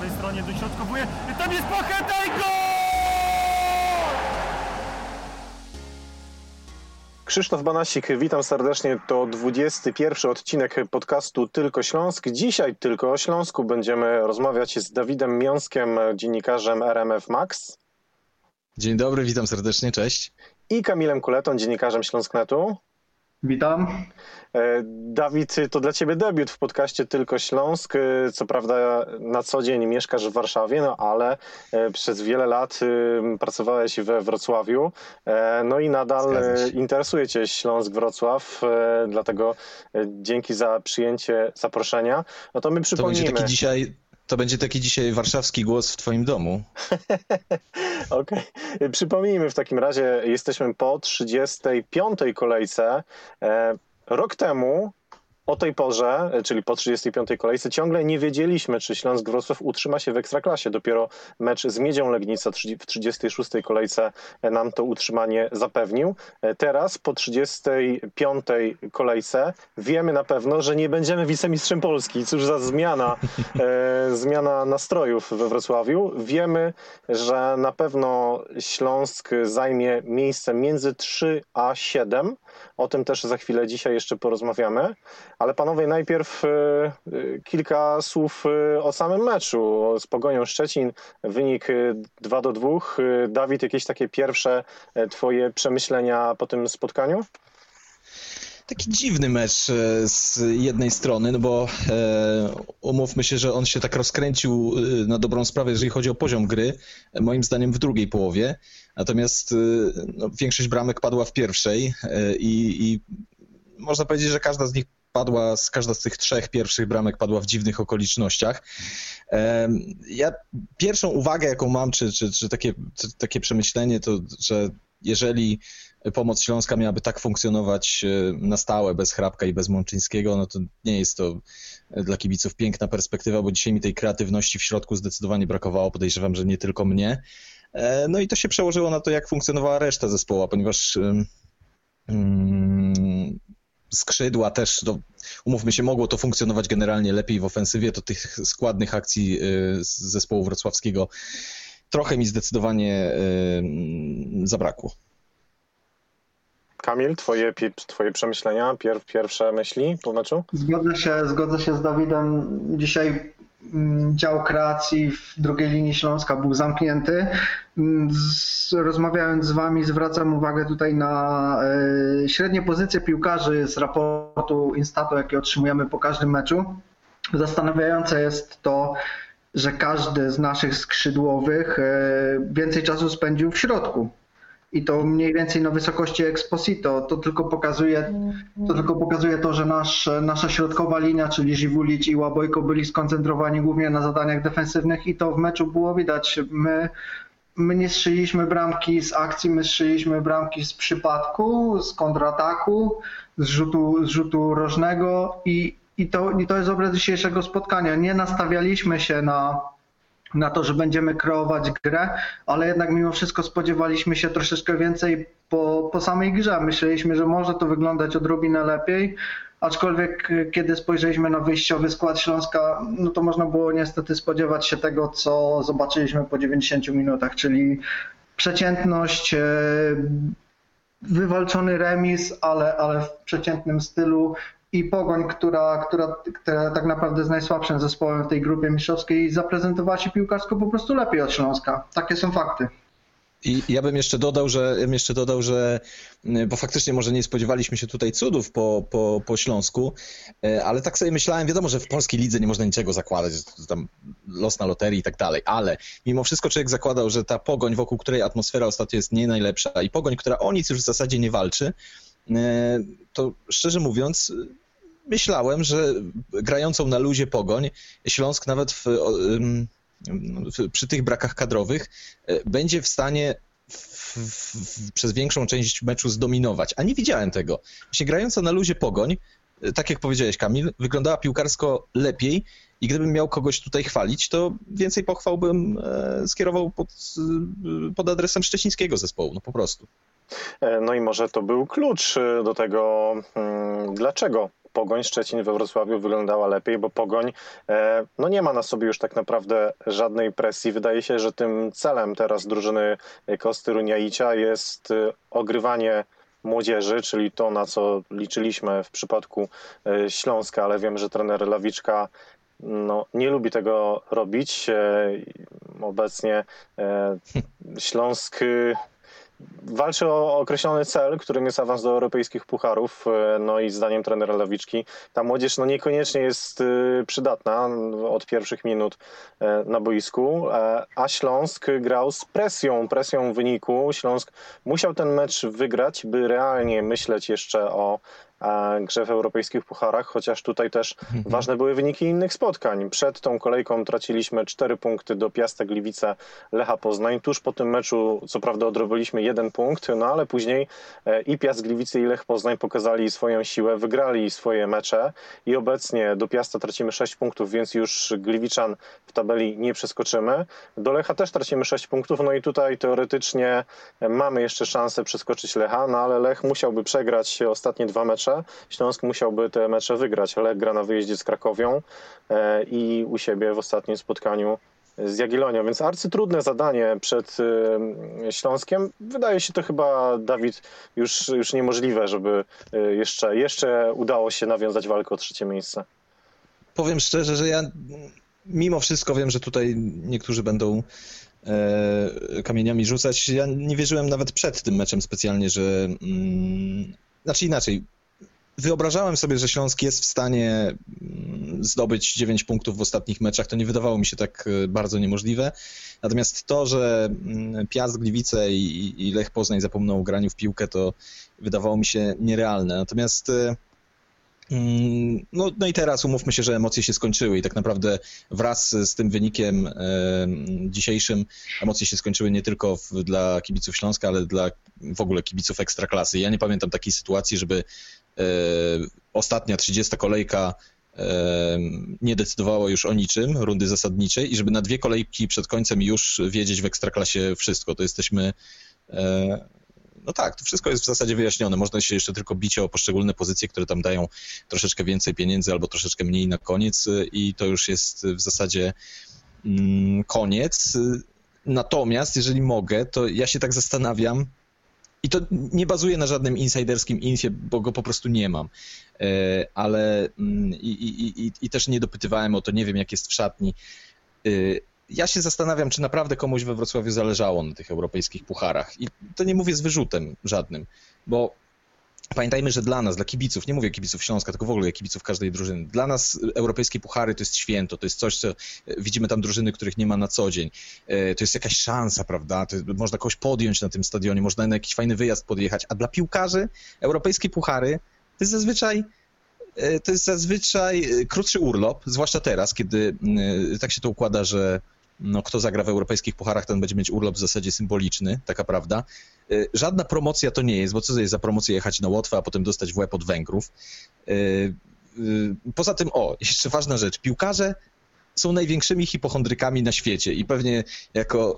prawej stronie dośrodkowuje. Tam jest Pacheta i gol! Krzysztof Banasik, witam serdecznie. To 21 odcinek podcastu Tylko Śląsk. Dzisiaj tylko o Śląsku będziemy rozmawiać z Dawidem Miąskiem, dziennikarzem RMF Max. Dzień dobry, witam serdecznie, cześć. I Kamilem Kuletą, dziennikarzem Śląsknetu. Witam. E, Dawid, to dla Ciebie debiut w podcaście Tylko Śląsk. E, co prawda na co dzień mieszkasz w Warszawie, no ale e, przez wiele lat pracowałeś we Wrocławiu, no i nadal interesuje Cię Śląsk-Wrocław, dlatego dzięki za przyjęcie zaproszenia. No to my przypomnimy... To będzie taki dzisiaj to będzie taki dzisiaj warszawski głos w Twoim domu. Okej. Okay. Przypomnijmy w takim razie, jesteśmy po 35. kolejce. E, rok temu o tej porze, czyli po 35. kolejce, ciągle nie wiedzieliśmy, czy Śląsk Wrocław utrzyma się w Ekstraklasie. Dopiero mecz z Miedzią Legnica w 36. kolejce nam to utrzymanie zapewnił. Teraz, po 35. kolejce, wiemy na pewno, że nie będziemy wicemistrzem Polski. Cóż za zmiana, e, zmiana nastrojów we Wrocławiu. Wiemy, że na pewno Śląsk zajmie miejsce między 3 a 7. O tym też za chwilę dzisiaj jeszcze porozmawiamy. Ale panowie, najpierw e, e, kilka słów e, o samym meczu. Z Pogonią Szczecin wynik 2 do 2. Dawid, jakieś takie pierwsze twoje przemyślenia po tym spotkaniu? taki dziwny mecz z jednej strony, no bo umówmy się, że on się tak rozkręcił na dobrą sprawę, jeżeli chodzi o poziom gry, moim zdaniem w drugiej połowie. Natomiast no, większość bramek padła w pierwszej e, i, i można powiedzieć, że każda z nich padła, każda z tych trzech pierwszych bramek padła w dziwnych okolicznościach. Ja pierwszą uwagę, jaką mam, czy, czy, czy takie, czy takie przemyślenie, to że jeżeli pomoc Śląska miałaby tak funkcjonować e, na stałe, bez Hrabka i bez Mączyńskiego, no to nie jest to dla kibiców piękna perspektywa, bo dzisiaj mi tej kreatywności w środku zdecydowanie brakowało. Podejrzewam, że nie tylko mnie. E, no i to się przełożyło na to, jak funkcjonowała reszta zespołu, ponieważ skrzydła też, to, umówmy się, mogło to funkcjonować generalnie lepiej w ofensywie, to tych składnych akcji y, z zespołu wrocławskiego trochę mi zdecydowanie zabrakło. Kamil, twoje, twoje przemyślenia, pier, pierwsze myśli po meczu? Zgodzę się, zgodzę się z Dawidem. Dzisiaj dział kreacji w drugiej linii Śląska był zamknięty. Mm, rozmawiając z Wami, zwracam uwagę tutaj na e, średnie pozycje piłkarzy z raportu Instato, jaki otrzymujemy po każdym meczu. Zastanawiające jest to, że każdy z naszych skrzydłowych e, więcej czasu spędził w środku i to mniej więcej na wysokości Exposito. To tylko pokazuje to, tylko pokazuje to że nasz, nasza środkowa linia, czyli Żiwulić i Łabojko byli skoncentrowani głównie na zadaniach defensywnych i to w meczu było widać. My, my nie strzeliśmy bramki z akcji, my strzeliśmy bramki z przypadku, z kontrataku, z rzutu, z rzutu rożnego i, i, to, i to jest obraz dzisiejszego spotkania. Nie nastawialiśmy się na na to, że będziemy kreować grę, ale jednak mimo wszystko spodziewaliśmy się troszeczkę więcej po, po samej grze. Myśleliśmy, że może to wyglądać odrobinę lepiej, aczkolwiek kiedy spojrzeliśmy na wyjściowy skład Śląska, no to można było niestety spodziewać się tego, co zobaczyliśmy po 90 minutach, czyli przeciętność, e, wywalczony remis, ale, ale w przeciętnym stylu, i Pogoń, która, która, która tak naprawdę jest najsłabszym zespołem w tej grupie mistrzowskiej, zaprezentowała się piłkarsko po prostu lepiej od Śląska. Takie są fakty. I ja bym jeszcze dodał, że bym jeszcze dodał, że bo faktycznie może nie spodziewaliśmy się tutaj cudów po, po, po Śląsku, e, ale tak sobie myślałem, wiadomo, że w polskiej lidze nie można niczego zakładać, tam los na loterii i tak dalej, ale mimo wszystko człowiek zakładał, że ta pogoń, wokół której atmosfera ostatnio jest nie najlepsza i pogoń, która o nic już w zasadzie nie walczy, e, to szczerze mówiąc myślałem, że grającą na luzie pogoń Śląsk nawet w, w, przy tych brakach kadrowych e, będzie w stanie w, w, przez większą część meczu zdominować. A nie widziałem tego. Właśnie grająca na luzie pogoń, e, tak jak powiedziałeś Kamil, wyglądała piłkarsko lepiej i gdybym miał kogoś tutaj chwalić, to więcej pochwał bym e, skierował pod, pod adresem szczecińskiego zespołu, no po prostu. E, no i może to był klucz e, do tego, mm, dlaczego Pogoń Szczecin we Wrocławiu wyglądała lepiej, bo Pogoń e, no nie ma na sobie już tak naprawdę żadnej presji. Wydaje się, że tym celem teraz drużyny Kosty Runiaicia jest ogrywanie młodzieży, czyli to, na co liczyliśmy w przypadku Śląska, ale wiem, że trener Lawiczka no, nie lubi tego robić. Obecnie Śląsk walczy o określony cel, którym jest awans do europejskich pucharów. E, no i zdaniem trenera Lawiczki ta młodzież no niekoniecznie jest e, przydatna od pierwszych minut e, na boisku, a Śląsk grał z presją, presją wyniku. Śląsk musiał ten mecz wygrać, by realnie myśleć jeszcze o grze w europejskich pucharach, chociaż tutaj też mhm. ważne były wyniki innych spotkań. Przed tą kolejką traciliśmy 4 punkty do Piasta Gliwice Lecha Poznań. Tuż po tym meczu, co prawda, odrobiliśmy jeden punkt, no ale później e, i Piast Gliwice i Lech Poznań pokazali swoją siłę, wygrali swoje mecze i obecnie do Piasta tracimy 6 punktów, więc już Gliwiczan w tabeli nie przeskoczymy. Do Lecha też tracimy 6 punktów, no i tutaj teoretycznie mamy jeszcze szansę przeskoczyć Lecha, no ale Lech musiałby przegrać ostatnie dwa mecze mecze. Śląsk musiałby te mecze wygrać. Lech gra na wyjeździe z Krakowią e, i u siebie w ostatnim spotkaniu z Jagiellonią, więc arcytrudne zadanie przed e, Śląskiem. Wydaje się to chyba, Dawid, już, już niemożliwe, żeby e, jeszcze, jeszcze udało się nawiązać walkę o trzecie miejsce. Powiem szczerze, że ja mimo wszystko wiem, że tutaj niektórzy będą e, kamieniami rzucać. Ja nie wierzyłem nawet przed tym meczem specjalnie, że... Mm, znaczy inaczej, wyobrażałem sobie, że Śląsk jest w stanie mm, zdobyć 9 punktów w ostatnich meczach. To nie wydawało mi się tak e, bardzo niemożliwe. Natomiast to, że mm, Piast Gliwice i, Lech Poznań zapomną o graniu w piłkę, to wydawało mi się nierealne. Natomiast e, mm, no, no i teraz umówmy się, że emocje się skończyły i tak naprawdę wraz z tym wynikiem e, dzisiejszym emocje się skończyły nie tylko w, dla kibiców Śląska, ale dla w ogóle kibiców ekstraklasy. Ja nie pamiętam takiej sytuacji, żeby ostatnia 30 kolejka e, nie decydowała już o niczym, rundy zasadniczej i żeby na dwie kolejki przed końcem już wiedzieć w Ekstraklasie wszystko. To jesteśmy e, no tak, to wszystko jest w zasadzie wyjaśnione. Można się jeszcze tylko bić o poszczególne pozycje, które tam dają troszeczkę więcej pieniędzy albo troszeczkę mniej na koniec i to już jest w zasadzie mm, koniec. Natomiast, jeżeli mogę, to ja się tak zastanawiam, i to nie bazuje na żadnym insiderskim infie, bo go po prostu nie mam. E, ale mm, i, i, i, i też nie dopytywałem o to, nie wiem jak jest w szatni. E, ja się zastanawiam, czy naprawdę komuś we Wrocławiu zależało na tych europejskich pucharach. I to nie mówię z wyrzutem żadnym, bo Pamiętajmy, że dla nas, dla kibiców, nie mówię kibiców Śląska, tylko w ogóle kibiców każdej drużyny, dla nas europejskie puchary to jest święto, to jest coś, co widzimy tam drużyny, których nie ma na co dzień. E, to jest jakaś szansa, prawda? To można kogoś podjąć na tym stadionie, można na jakiś fajny wyjazd podjechać, a dla piłkarzy europejskie puchary to jest zazwyczaj to jest zazwyczaj krótszy urlop, zwłaszcza teraz, kiedy tak się to układa, że no, kto zagra w europejskich pucharach, ten będzie mieć urlop w zasadzie symboliczny, taka prawda. Y, żadna promocja to nie jest, bo co to jest za promocja jechać na Łotwę, a potem dostać w łeb od Węgrów. Y, y, poza tym, o, jeszcze ważna rzecz, piłkarze są największymi hipochondrykami na świecie i pewnie jako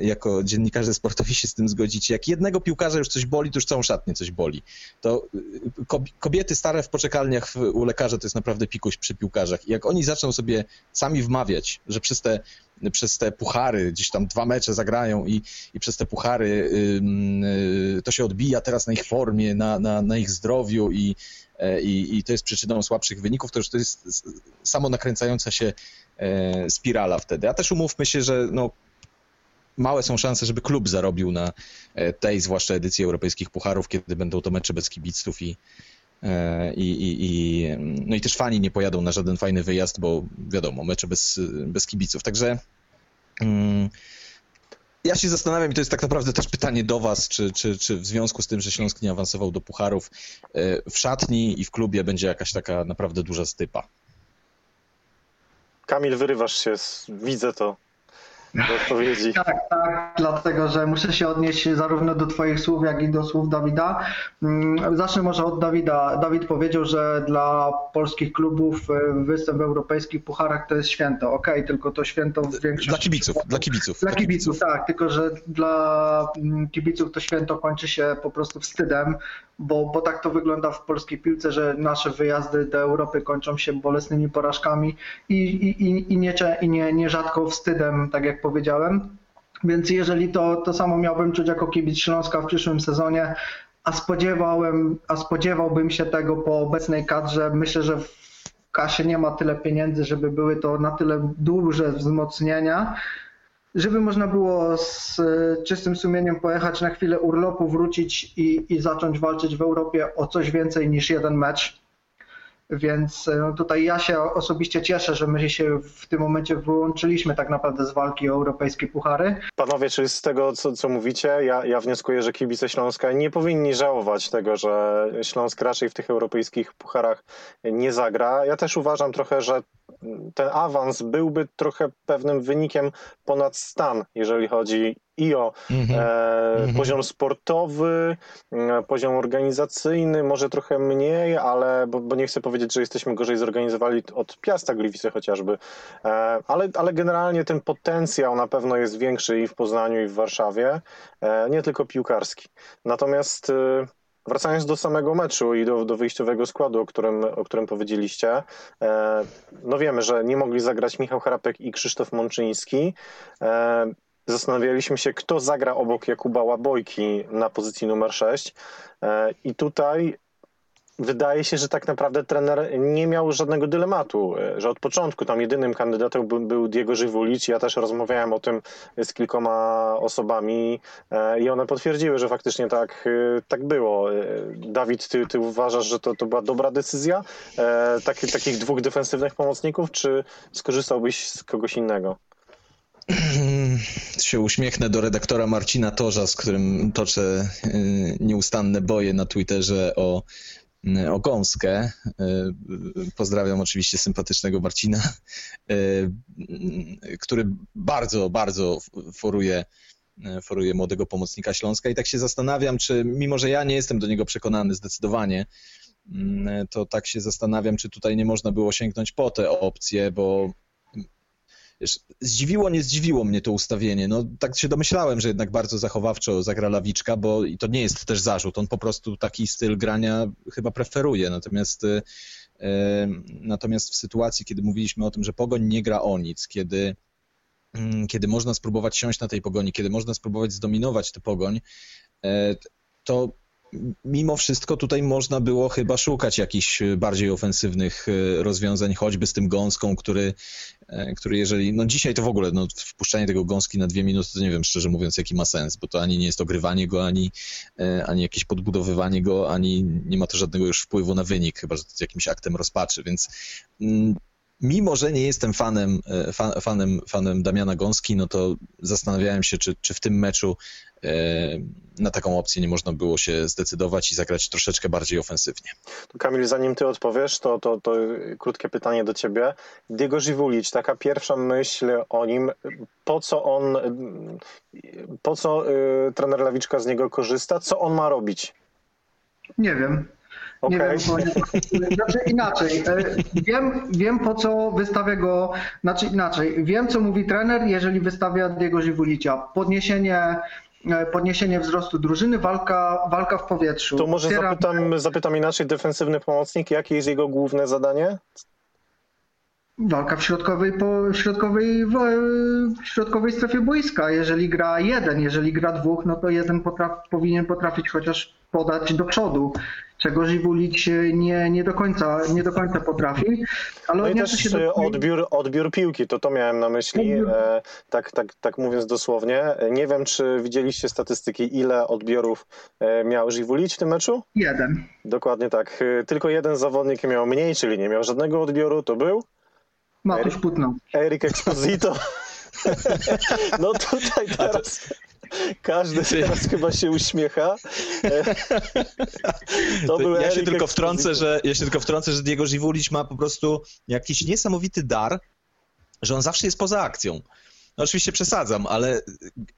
jako dziennikarze sportowi się z tym zgodzicie. Jak jednego piłkarza już coś boli, to już całą szatnię coś boli. To y, kobiety stare w poczekalniach u lekarza to jest naprawdę pikuś przy piłkarzach. Jak oni zaczną sobie sami wmawiać, że przez te, przez te puchary, gdzieś tam dwa mecze zagrają i, i przez te puchary yy, to się odbija teraz na ich formie, na, na, na ich zdrowiu i, e, i, i to jest przyczyną słabszych wyników, to już to jest samo nakręcająca się e, spirala wtedy. A też umówmy się, że no, małe są szanse, żeby klub zarobił na e, tej zwłaszcza edycji europejskich pucharów, kiedy będą to mecze bez kibiców i, e, i, i, i, no i też fani nie pojadą na żaden fajny wyjazd, bo wiadomo, mecze bez, bez kibiców. Także mm, ja się zastanawiam, i to jest tak naprawdę też pytanie do Was, czy, czy, czy w związku z tym, że Śląsk nie awansował do pucharów, e, w szatni i w klubie będzie jakaś taka naprawdę duża stypa. Kamil, wyrywasz się, widzę to. Odpowiedzi. Tak, tak, dlatego że muszę się odnieść zarówno do Twoich słów, jak i do słów Dawida. Mm, Zacznę może od Dawida. Dawid powiedział, że dla polskich klubów y, występ w europejskich pucharach to jest święto. Okej, tylko to święto w większości... Dla kibiców, dla kibiców. Dla kibiców, tak, tylko że dla mm, kibiców to święto kończy się po prostu wstydem, bo, bo tak to wygląda w polskiej piłce, że nasze wyjazdy do Europy kończą się bolesnymi porażkami i, i, i, nie, i nie, nierzadko wstydem, tak jak powiedziałem. Więc jeżeli to, to samo miałbym czuć jako kibic Śląska w przyszłym sezonie, a spodziewałem, a spodziewałbym się tego po obecnej kadrze, myślę, że w kasie nie ma tyle pieniędzy, żeby były to na tyle duże wzmocnienia, żeby można było z czystym sumieniem pojechać na chwilę urlopu, wrócić i, i zacząć walczyć w Europie o coś więcej niż jeden mecz. Więc no tutaj ja się osobiście cieszę, że my się w tym momencie wyłączyliśmy tak naprawdę z walki o europejskie puchary. Panowie, czy z tego, co, co mówicie, ja, ja wnioskuję, że kibice Śląska nie powinni żałować tego, że Śląsk raczej w tych europejskich pucharach nie zagra. Ja też uważam trochę, że ten awans byłby trochę pewnym wynikiem ponad stan, jeżeli chodzi i o Mhm. e, Mhm. poziom sportowy, e, poziom organizacyjny, może trochę mniej, ale bo, bo nie chcę powiedzieć, że jesteśmy gorzej zorganizowani od Piasta Gliwice chociażby, e, ale, ale generalnie ten potencjał na pewno jest większy i w Poznaniu, i w Warszawie, e, nie tylko piłkarski. Natomiast e, Wracając do samego meczu i do, do wyjściowego składu, o którym, o którym powiedzieliście, no wiemy, że nie mogli zagrać Michał Harapek i Krzysztof Mączyński. Zastanawialiśmy się, kto zagra obok Jakuba Łabojki na pozycji numer 6. E, I tutaj wydaje się, że tak naprawdę trener nie miał żadnego dylematu, e, że od początku tam jedynym kandydatem był, Diego Żywulicz. Ja też rozmawiałem o tym z kilkoma osobami e, i one potwierdziły, że faktycznie tak, tak było. Dawid, ty, ty uważasz, że to, to była dobra decyzja taki, takich dwóch defensywnych pomocników, czy skorzystałbyś z kogoś innego? się uśmiechnę do redaktora Marcina Torza, z którym toczę y, nieustanne boje na Twitterze o, y, o gąskę. Y, Pozdrawiam oczywiście sympatycznego Marcina, który bardzo, bardzo foruje, foruje młodego pomocnika Śląska i tak się zastanawiam, czy mimo, że ja nie jestem do niego przekonany zdecydowanie, to tak się zastanawiam, czy tutaj nie można było sięgnąć po te opcje, bo zdziwiło, nie zdziwiło mnie to ustawienie. No, tak się domyślałem, że jednak bardzo zachowawczo zagra Lawiczka, bo i to nie jest też zarzut. On po prostu taki styl grania chyba preferuje. Natomiast, y, y, natomiast w sytuacji, kiedy mówiliśmy o tym, że Pogoń nie gra o nic, kiedy, mm, kiedy można spróbować siąść na tej Pogoni, kiedy można spróbować zdominować tę Pogoń, y, to mimo wszystko tutaj można było chyba szukać jakichś bardziej ofensywnych rozwiązań, choćby z tym gąską, który, który jeżeli, no dzisiaj to w ogóle, no wpuszczanie tego gąski na dwie minuty, to nie wiem szczerze mówiąc, jaki ma sens, bo to ani nie jest ogrywanie go, ani, e, ani jakieś podbudowywanie go, ani nie ma to żadnego już wpływu na wynik, chyba że to jest jakimś aktem rozpaczy, więc mm, mimo, że nie jestem fanem, fan, fanem, fanem Damiana Gąski, no to zastanawiałem się, czy, czy w tym meczu na taką opcję nie można było się zdecydować i zagrać troszeczkę bardziej ofensywnie. Kamil, zanim ty odpowiesz, to, to, to krótkie pytanie do ciebie. Diego Żywulicz, taka pierwsza myśl o nim, po co on, po co y, trener Lawiczka z niego korzysta, co on ma robić? Nie wiem. Nie Okay. wiem, znaczy inaczej. Wiem, wiem po co wystawia go, znaczy inaczej. Wiem co mówi trener, jeżeli wystawia Diego Żywulicia. Podniesienie podniesienie wzrostu drużyny, walka, walka w powietrzu. To może zapytam, zapytam inaczej, defensywny pomocnik, jakie jest jego główne zadanie? Walka w środkowej, po, środkowej, w środkowej strefie boiska. Jeżeli gra jeden, jeżeli gra dwóch, no to jeden potraf, powinien potrafić chociaż podać do przodu, czego Żywulić nie, nie, do, końca, nie do końca potrafi. Ale no i też się do... odbiór, odbiór piłki, to to miałem na myśli, e, tak, tak, tak mówiąc dosłownie. Nie wiem, czy widzieliście statystyki, ile odbiorów e, miał Żywulić w tym meczu? Jeden. Dokładnie tak. Tylko jeden zawodnik miał mniej, czyli nie miał żadnego odbioru, to był? Matusz Putno. Erik Exposito. no tutaj teraz... Każdy teraz chyba się uśmiecha. To był ja się tylko wtrącę, że ja się tylko wtrącę, że Diego Żywulić ma po prostu jakiś niesamowity dar, że on zawsze jest poza akcją. No oczywiście przesadzam, ale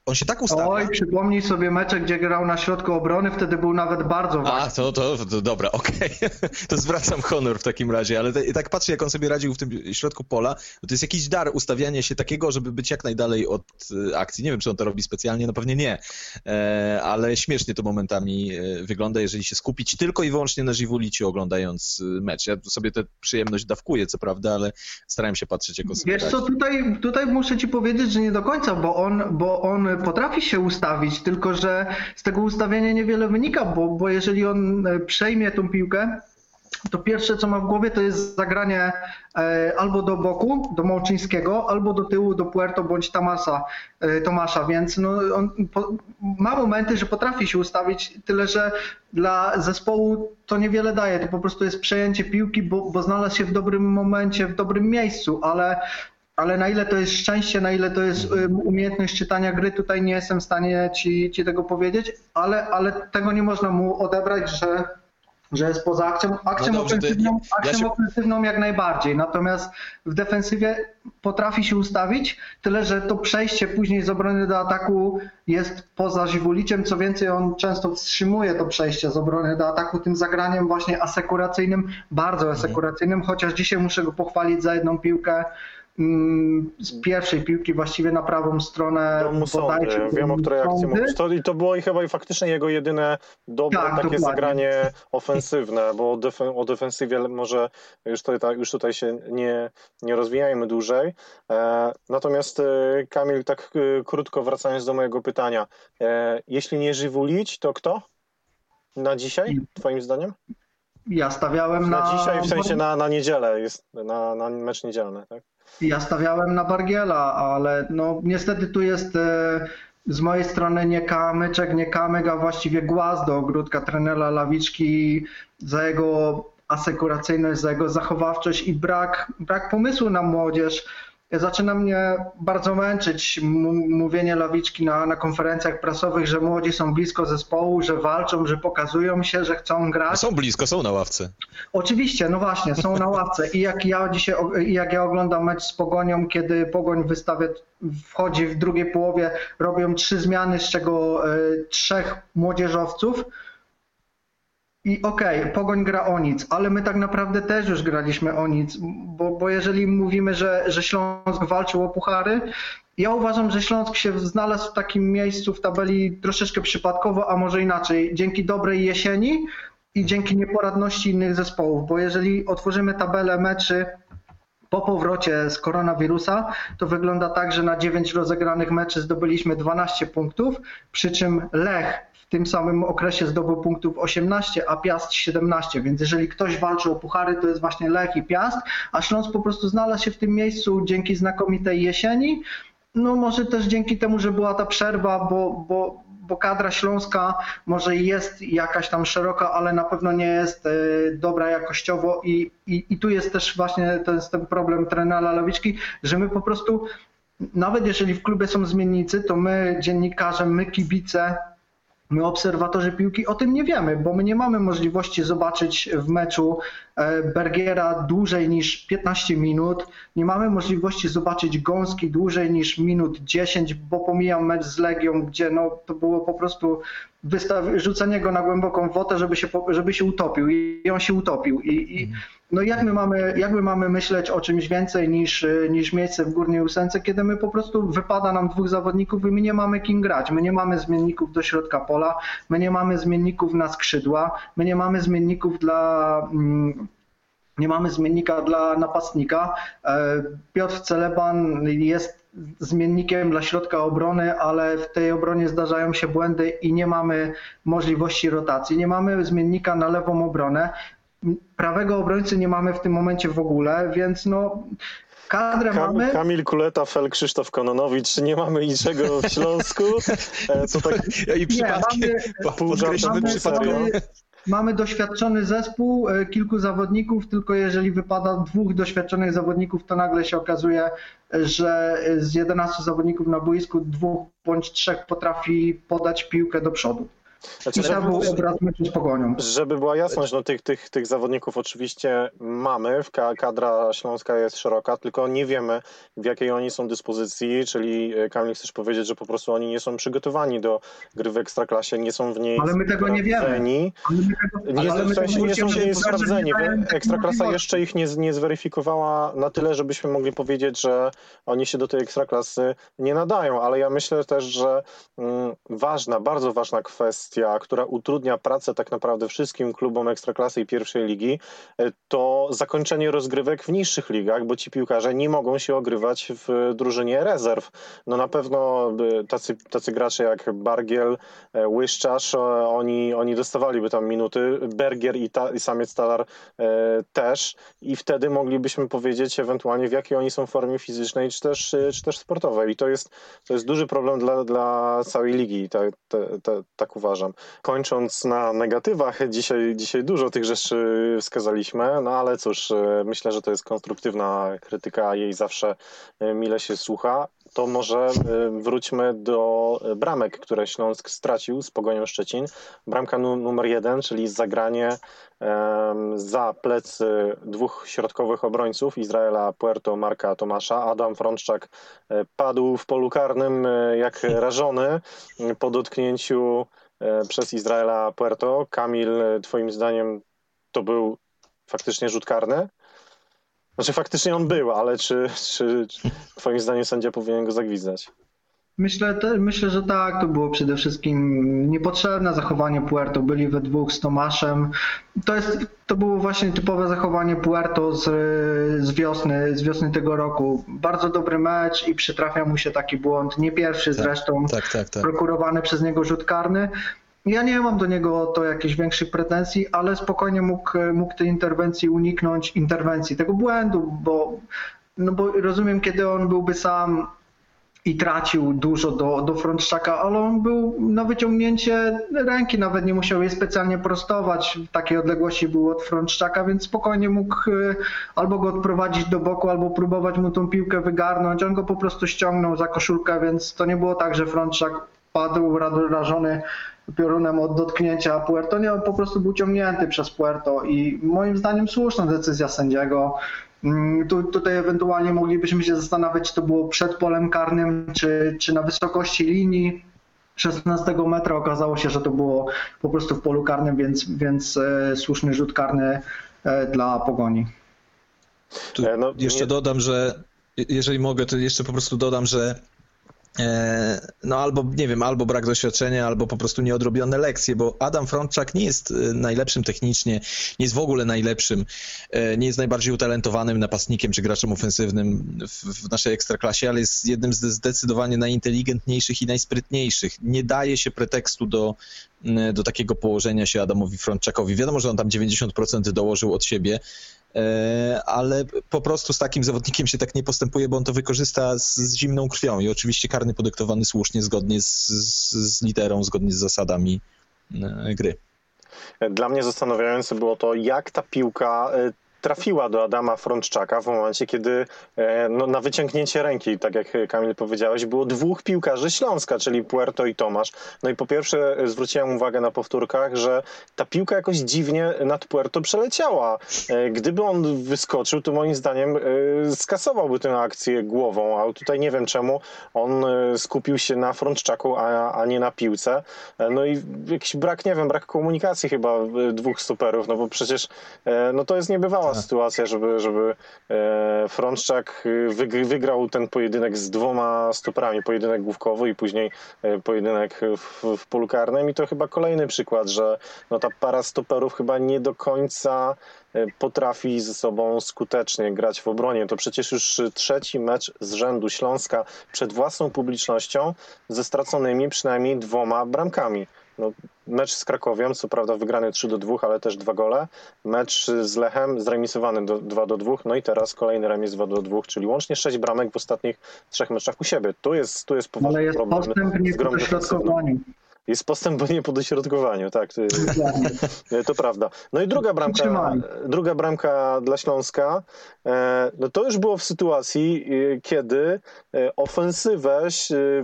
on się tak ustawia. Oj, przypomnij sobie mecze, gdzie grał na środku obrony, wtedy był nawet bardzo ważny. A, to, to, to dobra, okej. To zwracam honor w takim razie, ale te, tak patrzę, jak on sobie radził w tym środku pola, to jest jakiś dar ustawiania się takiego, żeby być jak najdalej od e, akcji. Nie wiem, czy on to robi specjalnie, no pewnie nie, e, ale śmiesznie to momentami e, wygląda, jeżeli się skupić tylko i wyłącznie na Żywuliciu oglądając mecz. Ja sobie tę przyjemność dawkuję, co prawda, ale starałem się patrzeć, jak sobie Wiesz co, tutaj, tutaj muszę ci powiedzieć, że nie do końca, bo on, bo on potrafi się ustawić, tylko że z tego ustawienia niewiele wynika, bo, bo jeżeli on e, przejmie tą piłkę, to pierwsze co ma w głowie to jest zagranie e, albo do boku, do Małczyńskiego, albo do tyłu, do Puerto bądź Tamasa, e, Tomasza, więc no, on po, ma momenty, że potrafi się ustawić, tyle że dla zespołu to niewiele daje, to po prostu jest przejęcie piłki, bo, bo znalazł się w dobrym momencie, w dobrym miejscu, ale ale na ile to jest szczęście, na ile to jest umiejętność czytania gry, tutaj nie jestem w stanie ci, ci tego powiedzieć, ale, ale tego nie można mu odebrać, że, że jest poza akcją. Akcją, No dobrze, ofensywną, ja akcją się- ofensywną jak najbardziej, natomiast w defensywie potrafi się ustawić, tyle że to przejście później z obrony do ataku jest poza Żywuliciem, co więcej on często wstrzymuje to przejście z obrony do ataku tym zagraniem właśnie asekuracyjnym, bardzo asekuracyjnym, chociaż dzisiaj muszę go pochwalić za jedną piłkę z pierwszej piłki właściwie na prawą stronę. Do Musondy, bodajże wiem o której akcji mówisz. To, I to było i chyba i faktycznie jego jedyne dobre Tak, takie dokładnie. zagranie ofensywne, bo o, defen- o defensywie może już tutaj, już tutaj się nie, nie rozwijajmy dłużej. E, natomiast e, Kamil, tak e, krótko wracając do mojego pytania. E, jeśli nie Żywulić, to kto? Na dzisiaj, twoim zdaniem? Ja stawiałem na, Na dzisiaj, w sensie na, na niedzielę, jest na, na mecz niedzielny, tak? Ja stawiałem na Bargiela, ale no niestety tu jest e, z mojej strony nie kamyczek, nie kamyk, a właściwie głaz do ogródka trenera Lawiczki za jego asekuracyjność, za jego zachowawczość i brak, brak pomysłu na młodzież. Zaczyna mnie bardzo męczyć mówienie Lawiczki na, na konferencjach prasowych, że młodzi są blisko zespołu, że walczą, że pokazują się, że chcą grać. Są blisko, są na ławce. Oczywiście, no właśnie, są na ławce i jak ja dzisiaj, jak ja oglądam mecz z Pogonią, kiedy Pogoń wystawia, wchodzi w drugiej połowie, robią trzy zmiany, z czego e, trzech młodzieżowców i okej, Pogoń gra o nic, ale my tak naprawdę też już graliśmy o nic, bo, bo jeżeli mówimy, że, że Śląsk walczył o puchary, ja uważam, że Śląsk się znalazł w takim miejscu w tabeli troszeczkę przypadkowo, a może inaczej, dzięki dobrej jesieni i dzięki nieporadności innych zespołów, bo jeżeli otworzymy tabelę meczy po powrocie z koronawirusa, to wygląda tak, że na 9 rozegranych meczy zdobyliśmy 12 punktów, przy czym Lech tym samym okresie zdobył punktów 18, a Piast 17, więc jeżeli ktoś walczy o puchary, to jest właśnie Lech i Piast, a Śląsk po prostu znalazł się w tym miejscu dzięki znakomitej jesieni, no może też dzięki temu, że była ta przerwa, bo, bo, bo kadra śląska może jest jakaś tam szeroka, ale na pewno nie jest e, dobra jakościowo i, i, i tu jest też właśnie ten, ten problem trenera Lawiczki, że my po prostu, nawet jeżeli w klubie są zmiennicy, to my dziennikarze, my kibice, My, obserwatorzy piłki, o tym nie wiemy, bo my nie mamy możliwości zobaczyć w meczu e, Bergiera dłużej niż 15 minut. Nie mamy możliwości zobaczyć Gąski dłużej niż minut 10, bo pomijam mecz z Legią, gdzie no, to było po prostu wystaw- rzucenie go na głęboką wodę, żeby się, żeby się utopił i on się utopił. I, i no jak my, mamy, jak my mamy myśleć o czymś więcej niż, e, niż miejsce w górnej ósemce, kiedy my po prostu wypada nam dwóch zawodników i my nie mamy kim grać. My nie mamy zmienników do środka pola, my nie mamy zmienników na skrzydła, my nie mamy zmienników dla... Mm, nie mamy zmiennika dla napastnika. E, Piotr Celeban jest zmiennikiem dla środka obrony, ale w tej obronie zdarzają się błędy i nie mamy możliwości rotacji. Nie mamy zmiennika na lewą obronę. Prawego obrońcy nie mamy w tym momencie w ogóle, więc no kadrę Kam, mamy. Kamil Kuleta, Fel Krzysztof Kononowicz, nie mamy niczego w Śląsku. E, To tak I przypadkiem, mamy- podkreślmy mamy- przypadkiem. mamy, mamy doświadczony zespół, e, kilku zawodników, tylko jeżeli wypada dwóch doświadczonych zawodników, to nagle się okazuje, że z 11 zawodników na boisku dwóch bądź trzech potrafi podać piłkę do przodu. Znaczy, Trzeba żeby, obraz meczu z Pogonią. żeby była jasność, no tych, tych, tych zawodników oczywiście mamy, kadra śląska jest szeroka, tylko nie wiemy w jakiej oni są dyspozycji, czyli e, Kamil chcesz powiedzieć, że po prostu oni nie są przygotowani do gry w Ekstraklasie, nie są w niej Ale my tego nie wiemy. Nie, ale w sensie nie są w niej sprawdzeni. Ekstraklasa jeszcze ich nie, nie zweryfikowała na tyle, żebyśmy mogli powiedzieć, że oni się do tej ekstraklasy nie nadają, ale ja myślę też, że mm, ważna, bardzo ważna kwestia, która utrudnia pracę tak naprawdę wszystkim klubom ekstraklasy i pierwszej ligi, to zakończenie rozgrywek w niższych ligach, bo ci piłkarze nie mogą się ogrywać w drużynie rezerw. No na pewno e, tacy, tacy gracze jak Bargiel, Łyszczarz, e, oni, oni dostawaliby tam minuty, Bergier i, ta, i samiec Talar e, też i wtedy moglibyśmy powiedzieć ewentualnie w jakiej oni są formie fizycznej czy też, czy też sportowej i to jest, to jest duży problem dla, dla całej ligi, tak, tak uważam. Kończąc na negatywach, dzisiaj, dzisiaj dużo tych rzeczy wskazaliśmy, no ale cóż, e, myślę, że to jest konstruktywna krytyka, jej zawsze e, mile się słucha. To może e, wróćmy do bramek, które Śląsk stracił z Pogonią Szczecin. Bramka nu- numer jeden, czyli zagranie za plecy dwóch środkowych obrońców Izraela Puerto Marka Tomasza. Adam Frączczak padł w polu karnym jak rażony po dotknięciu przez Izraela Puerto. Kamil, e, twoim zdaniem to był faktycznie rzut karny? Znaczy faktycznie on był, ale czy, czy, czy twoim zdaniem sędzia powinien go zagwizdać? Myślę, te, myślę, że tak. To było przede wszystkim niepotrzebne zachowanie Puerto. Byli we dwóch z Tomaszem. To, jest, to było właśnie typowe zachowanie Puerto z, z, wiosny, z wiosny tego roku. Bardzo dobry mecz i przytrafia mu się taki błąd. Nie pierwszy zresztą. Tak, tak, tak. prokurowany przez niego rzut karny. Ja nie mam do niego to jakichś większych pretensji, ale spokojnie mógł, mógł tej interwencji uniknąć, interwencji, tego błędu, bo, no bo rozumiem, kiedy on byłby sam i tracił dużo do, do Frączczaka, ale on był na wyciągnięcie ręki, nawet nie musiał jej specjalnie prostować, w takiej odległości był od Frączczaka, więc spokojnie mógł e, albo go odprowadzić do boku, albo próbować mu tą piłkę wygarnąć. On go po prostu ściągnął za koszulkę, więc to nie było tak, że Frączczak padł rażony piorunem od dotknięcia Puerto. Nie, on po prostu był ciągnięty przez Puerto i moim zdaniem słuszna decyzja sędziego. Mm, Tu, tutaj ewentualnie moglibyśmy się zastanawiać, czy to było przed polem karnym, czy, czy na wysokości linii 16 metra. Okazało się, że to było po prostu w polu karnym, więc, więc e, słuszny rzut karny e, dla pogoni. Tu E, no, jeszcze nie- dodam, że jeżeli mogę, to jeszcze po prostu dodam, że no albo, nie wiem, albo brak doświadczenia, albo po prostu nieodrobione lekcje, bo Adam Frączak nie jest e, najlepszym technicznie, nie jest w ogóle najlepszym, e, nie jest najbardziej utalentowanym napastnikiem czy graczem ofensywnym w, w naszej ekstraklasie, ale jest jednym z zdecydowanie najinteligentniejszych i najsprytniejszych. Nie daje się pretekstu do, do takiego położenia się Adamowi Frączakowi. Wiadomo, że on tam 90% dołożył od siebie, E, ale po prostu z takim zawodnikiem się tak nie postępuje, bo on to wykorzysta z, z zimną krwią i oczywiście karny podyktowany słusznie, zgodnie z, z, z literą, zgodnie z zasadami e, gry. Dla mnie zastanawiające było to, jak ta piłka e, trafiła do Adama Frączczaka w momencie, kiedy e, no, na wyciągnięcie ręki, tak jak Kamil powiedziałeś, było dwóch piłkarzy Śląska, czyli Puerto i Tomasz. No i po pierwsze e, zwróciłem uwagę na powtórkach, że ta piłka jakoś dziwnie nad Puerto przeleciała. E, Gdyby on wyskoczył, to moim zdaniem e, skasowałby tę akcję głową, a tutaj nie wiem czemu on e, skupił się na Frączczaku, a, a nie na piłce. E, No i jakiś brak, nie wiem, brak komunikacji chyba e, dwóch stoperów, no bo przecież e, no to jest niebywała sytuacja, żeby, żeby e, Frączczak wyg- wygrał ten pojedynek z dwoma stoperami, pojedynek główkowy i później e, pojedynek w, w polu karnym i to chyba kolejny przykład, że no ta para stoperów chyba nie do końca e, potrafi ze sobą skutecznie grać w obronie. To przecież już trzeci mecz z rzędu Śląska przed własną publicznością ze straconymi przynajmniej dwoma bramkami. No, mecz z Krakowią, co prawda wygrany 3 do 2, ale też dwa gole. Mecz z Lechem zremisowany do, 2 do 2, no i teraz kolejny remis 2 do 2, czyli łącznie 6 bramek w ostatnich trzech meczach u siebie. Tu jest, tu jest poważny Ale jest problem postęp nie w dośrodkowaniu. Jest postęp, bo nie po dośrodkowaniu, tak, to, prawda. No i druga bramka, druga bramka dla Śląska, e, no to już było w sytuacji, e, kiedy e, ofensywę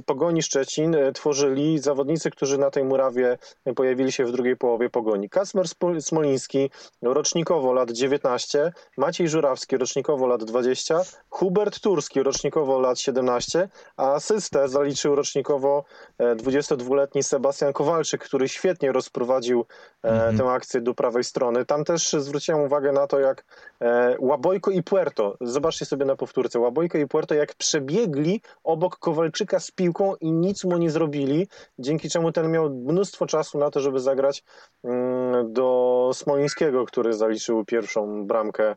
Pogoni Szczecin tworzyli zawodnicy, którzy na tej murawie pojawili się w drugiej połowie Pogoni. Kasmer Smoliński, rocznikowo lat 19, Maciej Żurawski, rocznikowo lat 20, Hubert Turski, rocznikowo lat 17, a asystę zaliczył rocznikowo e, 22-letni Sebastian Kowalczyk, który świetnie rozprowadził e, Mhm. tę akcję do prawej strony. Tam też zwróciłem uwagę na to, jak e, Łabojko i Puerto, zobaczcie sobie na powtórce, Łabojko i Puerto jak przebiegli obok Kowalczyka z piłką i nic mu nie zrobili, dzięki czemu ten miał mnóstwo czasu na to, żeby zagrać mm, do Smolińskiego, który zaliczył pierwszą bramkę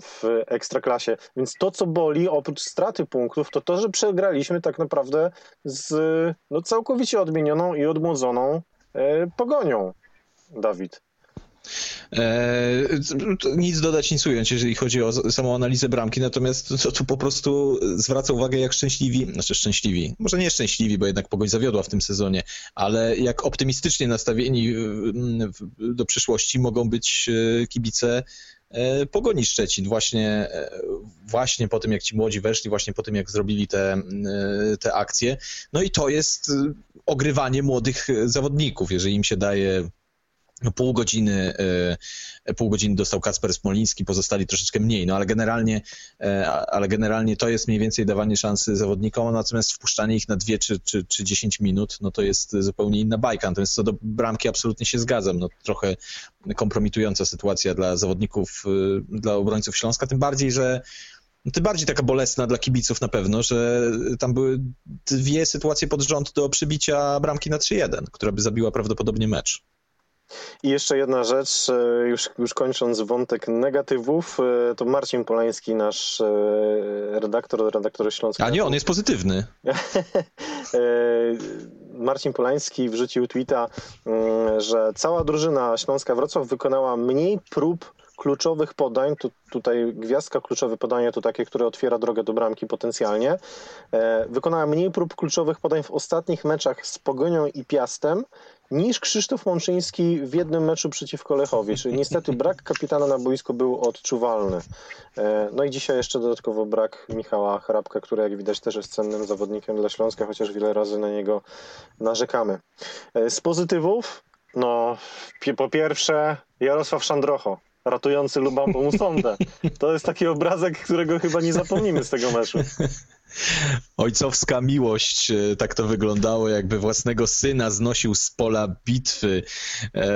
w ekstraklasie. Więc to, co boli, oprócz straty punktów, to to, że przegraliśmy tak naprawdę z no, całkowicie odmienioną i odmłodzoną e, pogonią. Dawid. To nic dodać, nic ująć, jeżeli chodzi o samą analizę bramki, natomiast to, to po prostu zwraca uwagę, jak szczęśliwi, znaczy szczęśliwi, może nie szczęśliwi, bo jednak Pogoń zawiodła w tym sezonie, ale jak optymistycznie nastawieni do przyszłości mogą być e, kibice e, Pogoni Szczecin właśnie, e, właśnie po tym, jak ci młodzi weszli, właśnie po tym, jak zrobili te, e, te akcje. No i to jest e, ogrywanie młodych e, zawodników, jeżeli im się daje pół godziny, e, pół godziny dostał Kasper Smoliński, pozostali troszeczkę mniej, no ale generalnie, e, ale generalnie to jest mniej więcej dawanie szansy zawodnikom, natomiast wpuszczanie ich na dwie czy, czy, czy 10 minut, no to jest zupełnie inna bajka. Natomiast co do bramki absolutnie się zgadzam, no trochę kompromitująca sytuacja dla zawodników, y, dla obrońców Śląska, tym bardziej, że no, tym bardziej taka bolesna dla kibiców na pewno, że tam były dwie sytuacje pod rząd do przybicia bramki na 3-1, która by zabiła prawdopodobnie mecz. I jeszcze jedna rzecz, e, już, już kończąc wątek negatywów, e, to Marcin Polański, nasz e, redaktor, redaktor Śląska. A nie, on jest pozytywny. Marcin Polański wrzucił tweeta, mm, że cała drużyna Śląska Wrocław wykonała mniej prób kluczowych podań. Tu, tutaj gwiazdka kluczowe podanie to takie, które otwiera drogę do bramki potencjalnie. E, Wykonała mniej prób kluczowych podań w ostatnich meczach z Pogonią i Piastem niż Krzysztof Mączyński w jednym meczu przeciwko Lechowi. Czyli niestety brak kapitana na boisku był odczuwalny. E, No i dzisiaj jeszcze dodatkowo brak Michała Hrabka, który jak widać też jest cennym zawodnikiem dla Śląska, chociaż wiele razy na niego narzekamy. E, Z pozytywów, no po pierwsze Jarosław Szandrocho, ratujący Lubambo Musondę. To jest taki obrazek, którego chyba nie zapomnimy z tego meczu. Ojcowska miłość, e, tak to wyglądało, jakby własnego syna znosił z pola bitwy. E,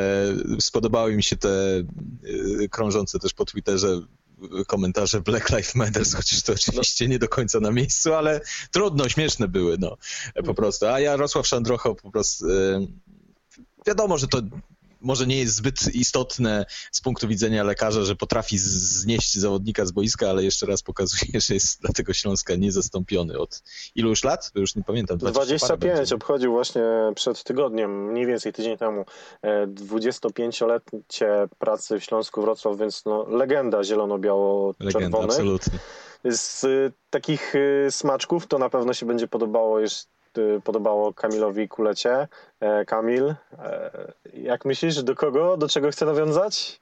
Spodobały mi się te e, krążące też po Twitterze komentarze Black Lives Matter, chociaż to oczywiście nie do końca na miejscu, ale trudno, śmieszne były, no, po prostu. A Jarosław Szandrocho po prostu, wiadomo, że to może nie jest zbyt istotne z punktu widzenia lekarza, że potrafi znieść zawodnika z boiska, ale jeszcze raz pokazuje, że jest dla tego Śląska niezastąpiony od ilu już lat? To już nie pamiętam. 20 parę 25 będzie. obchodził właśnie przed tygodniem, mniej więcej tydzień temu, e, 25-lecie pracy w Śląsku Wrocław, więc no, legenda Legenda, zielono-biało-czerwony. absolutnie. Z y, takich y, smaczków to na pewno się będzie podobało, y, podobało Kamilowi Kulecie. E, Kamil, e, jak myślisz, do kogo, do czego chce nawiązać?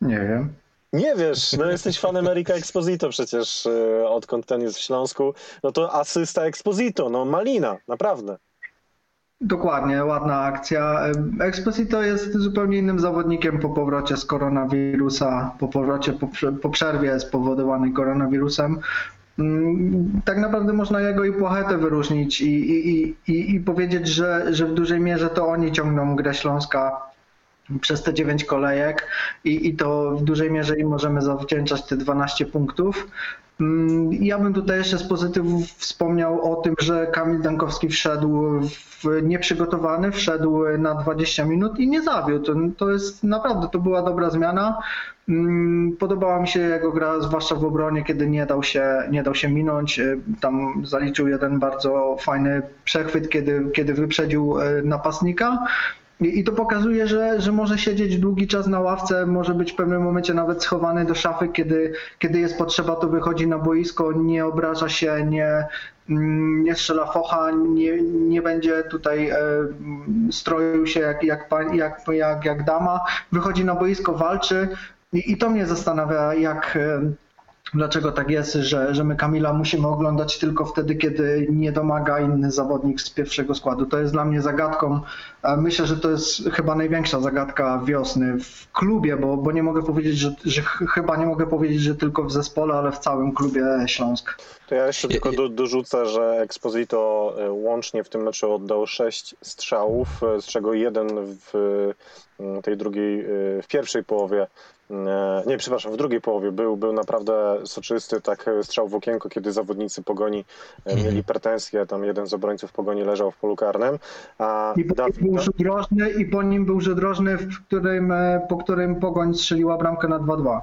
Nie wiem. Nie wiesz, no jesteś fanem Erika Exposito przecież, y, odkąd ten jest w Śląsku. No to asysta Exposito, no malina, naprawdę. Dokładnie, ładna akcja. Exposito jest zupełnie innym zawodnikiem po powrocie z koronawirusa, po powrocie po, po przerwie spowodowanej koronawirusem. Mm, Tak naprawdę można jego i Płachetę wyróżnić i, i, i, i, powiedzieć, że, że w dużej mierze to oni ciągną grę Śląska przez te 9 kolejek i, i to w dużej mierze im możemy zawdzięczać te 12 punktów. Mm, Ja bym tutaj jeszcze z pozytywów wspomniał o tym, że Kamil Dankowski wszedł w nieprzygotowany, wszedł na 20 minut i nie zawiódł. To jest naprawdę, to była dobra zmiana. Mm, Podobała mi się jego gra, zwłaszcza w obronie, kiedy nie dał się, nie dał się minąć. Y, Tam zaliczył jeden bardzo fajny przechwyt, kiedy, kiedy wyprzedził y, napastnika. I, to pokazuje, że, że może siedzieć długi czas na ławce, może być w pewnym momencie nawet schowany do szafy, kiedy, kiedy jest potrzeba, to wychodzi na boisko, nie obraża się, nie, mm, nie strzela focha, nie, nie będzie tutaj e, stroił się jak, jak, jak, jak, jak dama, wychodzi na boisko, walczy. I, i to mnie zastanawia, jak, e, dlaczego tak jest, że, że my Kamila musimy oglądać tylko wtedy, kiedy nie domaga inny zawodnik z pierwszego składu. To jest dla mnie zagadką. Myślę, że to jest chyba największa zagadka wiosny w klubie, bo, bo nie mogę powiedzieć, że, że ch- chyba nie mogę powiedzieć, że tylko w zespole, ale w całym klubie Śląsk. To ja jeszcze tylko do, dorzucę, że Exposito e, łącznie w tym meczu oddał sześć strzałów, e, z czego jeden w e, tej drugiej, e, w pierwszej połowie, nie, przepraszam, w drugiej połowie był, był naprawdę soczysty, tak e, strzał w okienko, kiedy zawodnicy Pogoni e, Mhm. mieli pretensje, tam jeden z obrońców Pogoni leżał w polu karnym, a I po Dawid, nim był rzut rożny, i po nim był rzut rożny, w którym, e, po którym Pogoń strzeliła bramkę na 2-2.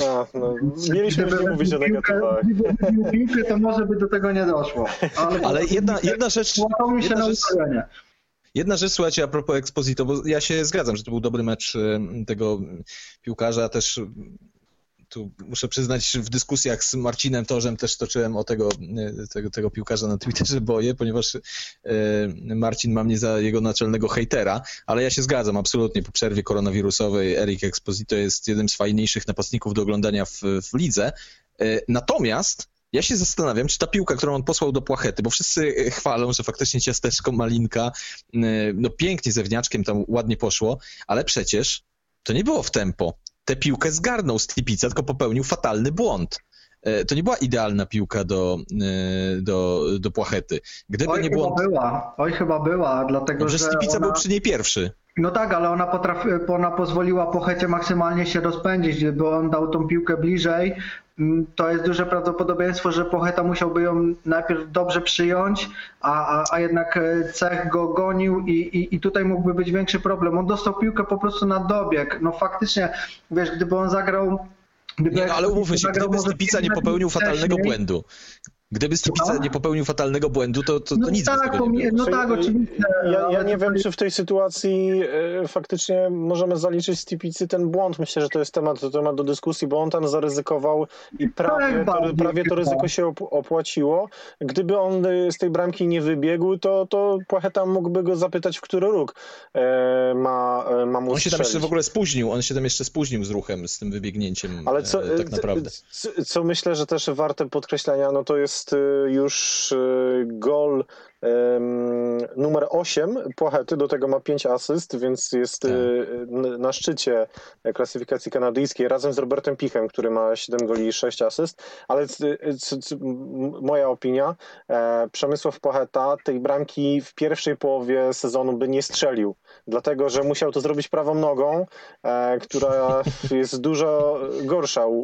no, no, mieliśmy już nie mówić o negatywach. gdyby piłkę, to może by do tego nie doszło. Ale, Ale jedna, jedna rzecz, Łapał mi się jedna na rzecz. Jedna rzecz, słuchajcie, a propos Exposito, bo ja się zgadzam, że to był dobry mecz y, tego piłkarza, też y, tu muszę przyznać, w dyskusjach z Marcinem Torzem też toczyłem o tego, y, tego, tego piłkarza na Twitterze boję, ponieważ Marcin ma mnie za jego naczelnego hejtera, ale ja się zgadzam absolutnie, po przerwie koronawirusowej. Eric Exposito jest jednym z fajniejszych napastników do oglądania w, w lidze, natomiast ja się zastanawiam, czy ta piłka, którą on posłał do Płachety, bo wszyscy chwalą, że faktycznie ciasteczko, malinka, y, no pięknie zewniaczkiem tam ładnie poszło, ale przecież to nie było w tempo. Tę piłkę zgarnął Stipica, tylko popełnił fatalny błąd. Y, To nie była idealna piłka do, do, do Płachety. Gdyby Oj, nie chyba błąd... była. Oj, chyba była, dlatego Dobrze, że Stipica ona... był przy niej pierwszy. No tak, ale ona, potrafi, ona pozwoliła Pochecie maksymalnie się rozpędzić. Gdyby on dał tą piłkę bliżej, to jest duże prawdopodobieństwo, że Pocheta musiałby ją najpierw dobrze przyjąć, a, a, a jednak e, Cech go gonił i, i, i tutaj mógłby być większy problem. On dostał piłkę po prostu na dobieg. No faktycznie, wiesz, gdyby on zagrał... Gdyby Nie, no, ale umówmy się, gdyby może Stipica nie popełnił fatalnego błędu, gdyby Stipica No. nie popełnił fatalnego błędu, to, to, to No nic by tak, tego nie było. no tak, oczywiście. Ja, ja nie wiem, czy w tej sytuacji e, faktycznie możemy zaliczyć Stipicy ten błąd. Myślę, że to jest temat, to temat do dyskusji, bo on tam zaryzykował i prawie, to, bardziej prawie to ryzyko się op- opłaciło. Gdyby on e, z tej bramki nie wybiegł, to, to Płacheta mógłby go zapytać, w który róg e, ma, e, ma mu On się tam jeszcze w ogóle spóźnił, on się tam jeszcze spóźnił z ruchem, z tym wybiegnięciem Ale co, e, tak naprawdę. Co, co myślę, że też warte podkreślenia, no to jest y, już y, gol numer 8 Płachety, do tego ma 5 asyst, więc jest Tak. y, na szczycie klasyfikacji kanadyjskiej razem z Robertem Pichem, który ma 7 goli i 6 asyst, ale moja opinia, e, Przemysław Płacheta tej bramki w pierwszej połowie sezonu by nie strzelił, dlatego, że musiał to zrobić prawą nogą, e, która jest dużo gorsza u,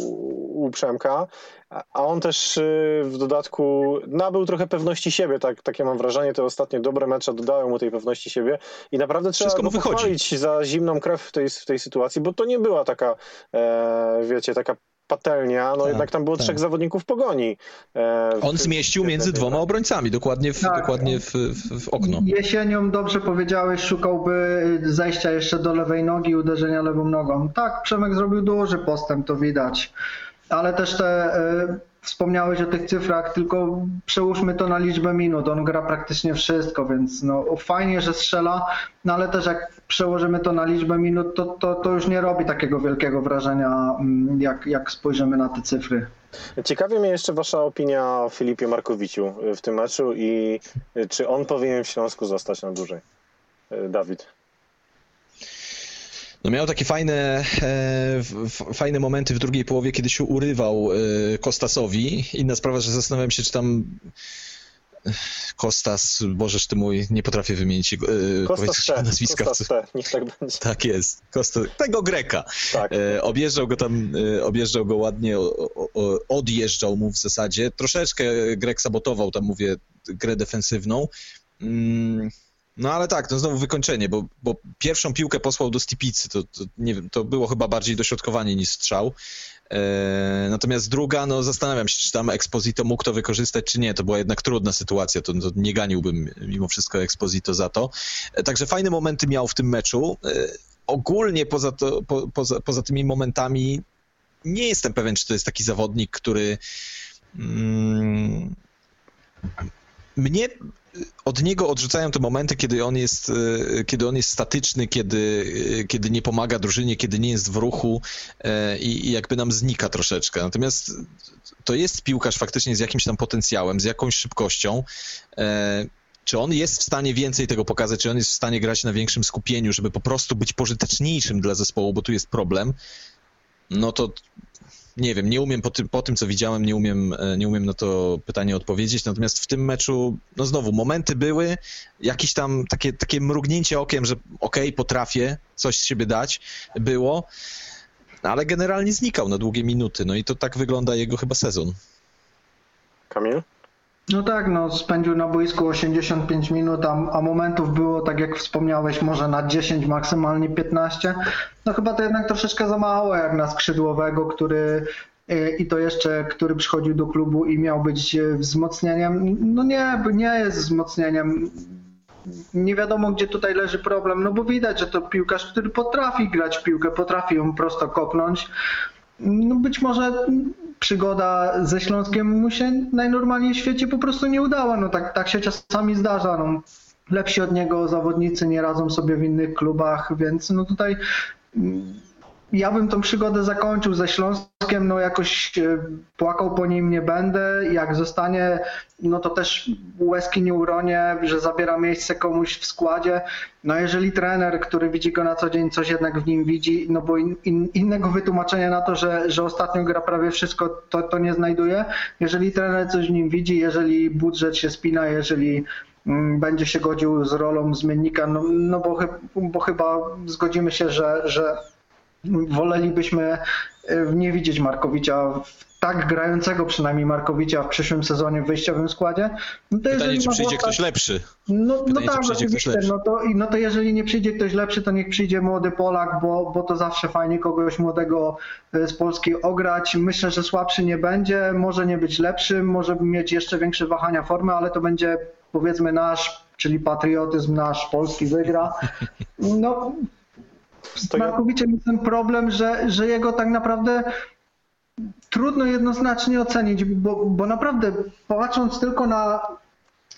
u Przemka, a- on też y, w dodatku nabył trochę pewności siebie, tak, takie mam wrażenie, te ostatnie dobre mecze dodają mu tej pewności siebie. I naprawdę trzeba Wszystko go mu wychodzi. za zimną krew w tej, w tej sytuacji, bo to nie była taka, e, wiecie, taka patelnia, no Tak, jednak tam było tak. trzech zawodników pogoni. E, w- On zmieścił w- między dwoma obrońcami, dokładnie w, Tak. dokładnie w, w, w okno. Jesienią, dobrze powiedziałeś, szukałby zejścia jeszcze do lewej nogi, uderzenia lewą nogą. Tak, Przemek zrobił duży postęp, to widać. Ale też te, y, wspomniałeś o tych cyfrach, tylko przełóżmy to na liczbę minut. On gra praktycznie wszystko, więc no, fajnie, że strzela, no ale też jak przełożymy to na liczbę minut, to, to, to już nie robi takiego wielkiego wrażenia, mm, jak, jak spojrzymy na te cyfry. Ciekawi mnie jeszcze wasza opinia o Filipie Markowiciu w tym meczu i czy on powinien w Śląsku zostać na dłużej. E, Dawid. No miał takie fajne, e, fajne momenty w drugiej połowie, kiedy się urywał e, Kostasowi. Inna sprawa, że zastanawiam się, czy tam e, Kostas, Bożeż ty mój, nie potrafię wymienić jego, e, Kostas powiedzieć T. nazwiska. Kostas T. Niech tak będzie. Tak jest, Kostas, tego Greka. Tak. E, objeżdżał go tam, e, objeżdżał go ładnie, o, o, odjeżdżał mu w zasadzie. Troszeczkę Grek sabotował tam, mówię, grę defensywną. Mm, no ale tak, no znowu wykończenie, bo, bo pierwszą piłkę posłał do Stipicy, to, to, nie wiem, to było chyba bardziej dośrodkowanie niż strzał. E, natomiast druga, no zastanawiam się, czy tam Exposito mógł to wykorzystać, czy nie. To była jednak trudna sytuacja, to, to nie ganiłbym mimo wszystko Exposito za to. E, także fajne momenty miał w tym meczu. E, ogólnie poza, to, po, poza, poza tymi momentami nie jestem pewien, czy to jest taki zawodnik, który mm, mnie od niego odrzucają te momenty, kiedy on jest, e, kiedy on jest statyczny, kiedy, e, kiedy nie pomaga drużynie, kiedy nie jest w ruchu e, i, i jakby nam znika troszeczkę. Natomiast to jest piłkarz faktycznie z jakimś tam potencjałem, z jakąś szybkością. Czy on jest w stanie więcej tego pokazać, czy on jest w stanie grać na większym skupieniu, żeby po prostu być pożyteczniejszym dla zespołu, bo tu jest problem, no to nie wiem, nie umiem po tym, po tym, co widziałem, nie umiem, e, nie umiem na to pytanie odpowiedzieć. Natomiast w tym meczu, no znowu, momenty były, jakieś tam takie, takie mrugnięcie okiem, że okej, okay, potrafię coś z siebie dać, było, ale generalnie znikał na długie minuty. No i to tak wygląda jego chyba sezon. Kamil? No tak, no spędził na boisku 85 minut, a, a, momentów było, tak jak wspomniałeś, może na 10, maksymalnie 15. No chyba to jednak troszeczkę za mało jak na skrzydłowego, który e, i to jeszcze, który przychodził do klubu i miał być e, wzmocnieniem. No nie, nie jest wzmocnieniem. Nie wiadomo, gdzie tutaj leży problem, no bo widać, że to piłkarz, który potrafi grać w piłkę, potrafi ją prosto kopnąć. No być może przygoda ze Śląskiem mu się najnormalniej w świecie po prostu nie udała. No tak, tak się czasami zdarza. No, lepsi od niego zawodnicy nie radzą sobie w innych klubach, więc no tutaj ja bym tą przygodę zakończył ze Śląskiem, no jakoś e, płakał po nim nie będę. Jak zostanie, no to też łezki nie uronię, że zabiera miejsce komuś w składzie. No jeżeli trener, który widzi go na co dzień, coś jednak w nim widzi, no bo in, in, innego wytłumaczenia na to, że, że ostatnio gra prawie wszystko, to, to nie znajduje. Jeżeli trener coś w nim widzi, jeżeli budżet się spina, jeżeli mm, będzie się godził z rolą zmiennika, no, no bo, bo chyba zgodzimy się, że, że wolelibyśmy e, nie widzieć Markowicza tak grającego przynajmniej Markowicza w przyszłym sezonie w wyjściowym składzie. No to Pytanie, czy przyjdzie ktoś lepszy. No, no Pytanie, no tak, oczywiście. No to, no to jeżeli nie przyjdzie ktoś lepszy, to niech przyjdzie młody Polak, bo, bo to zawsze fajnie kogoś młodego e, z Polski ograć. Myślę, że słabszy nie będzie, może nie być lepszy, może mieć jeszcze większe wahania formy, ale to będzie powiedzmy nasz, czyli patriotyzm nasz, polski wygra. No z Markowiciem jest ten problem, że, że jego tak naprawdę trudno jednoznacznie ocenić, bo, bo naprawdę patrząc tylko na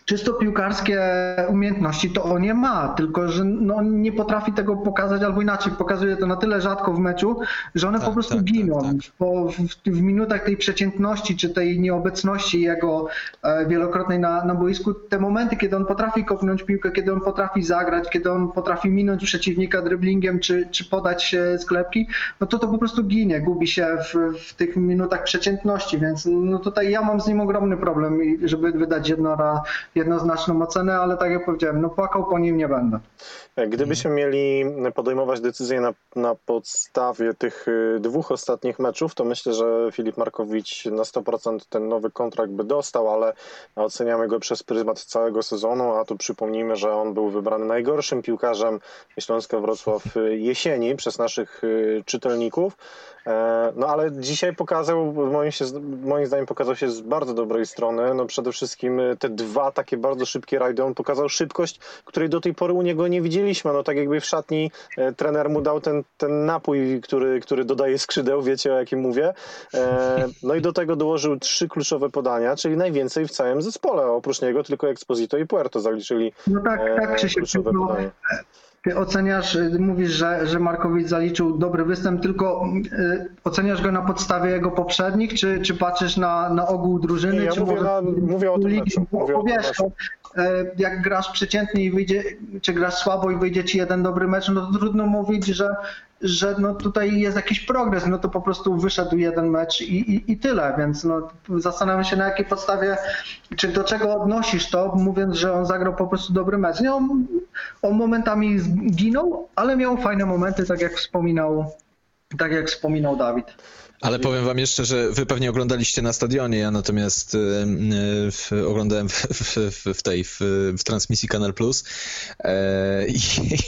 czysto piłkarskie umiejętności to on je ma, tylko że no, on nie potrafi tego pokazać, albo inaczej, pokazuje to na tyle rzadko w meczu, że one tak, po prostu tak, giną. Tak, tak. Po, w, w, minutach tej przeciętności, czy tej nieobecności jego e, wielokrotnej na, na boisku, te momenty, kiedy on potrafi kopnąć piłkę, kiedy on potrafi zagrać, kiedy on potrafi minąć przeciwnika driblingiem, czy, czy podać sklepki, no to to po prostu ginie, gubi się w, w tych minutach przeciętności, więc no tutaj ja mam z nim ogromny problem, żeby wydać jednora jednoznaczną ocenę, ale tak jak powiedziałem, no płakał po nim nie będę. Gdybyśmy mieli podejmować decyzję na, na podstawie tych y, dwóch ostatnich meczów, to myślę, że Filip Markowicz na 100% ten nowy kontrakt by dostał, ale oceniamy go przez pryzmat całego sezonu, a tu przypomnijmy, że on był wybrany najgorszym piłkarzem Śląska Wrocław jesieni przez naszych y, czytelników. E, no ale dzisiaj pokazał, moim, się, moim zdaniem pokazał się z bardzo dobrej strony. No przede wszystkim te dwa takie bardzo szybkie rajdy. On pokazał szybkość, której do tej pory u niego nie widzieliśmy. No tak jakby w szatni e, trener mu dał ten, ten napój, który, który dodaje skrzydeł, wiecie o jakim mówię. E, no i do tego dołożył trzy kluczowe podania, czyli najwięcej w całym zespole. Oprócz niego tylko Exposito i Puerto zaliczyli no tak, tak, kluczowe no, podania. Ty oceniasz, y, mówisz, że, że Markowicz zaliczył dobry występ, tylko y, oceniasz go na podstawie jego poprzednich, czy, czy patrzysz na, na ogół drużyny? Nie, ja czy mówię, na, mówię o tym meczu. Mówię o no, y, jak grasz przeciętnie i wyjdzie, czy grasz słabo i wyjdzie ci jeden dobry mecz, no to trudno mówić, że, że no tutaj jest jakiś progres, no to po prostu wyszedł jeden mecz i, i, i tyle, więc no, zastanawiam się na jakiej podstawie, czy do czego odnosisz to, mówiąc, że on zagrał po prostu dobry mecz. Nie, on, on momentami zginął, ale miał fajne momenty, tak jak wspominał, tak jak wspominał Dawid. Ale powiem wam jeszcze, że wy pewnie oglądaliście na stadionie, ja natomiast y, y, w, oglądałem w, w, w, tej, w, transmisji Kanal Plus e, i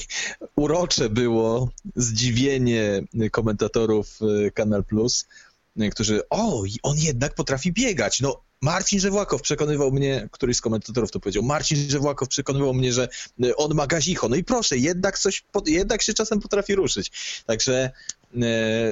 urocze było zdziwienie komentatorów y, Kanal Plus, którzy, o, on jednak potrafi biegać. No, Marcin Żewłakow przekonywał mnie, któryś z komentatorów to powiedział, Marcin Żewłakow przekonywał mnie, że on ma gazicho. No i proszę, jednak coś, jednak się czasem potrafi ruszyć. Także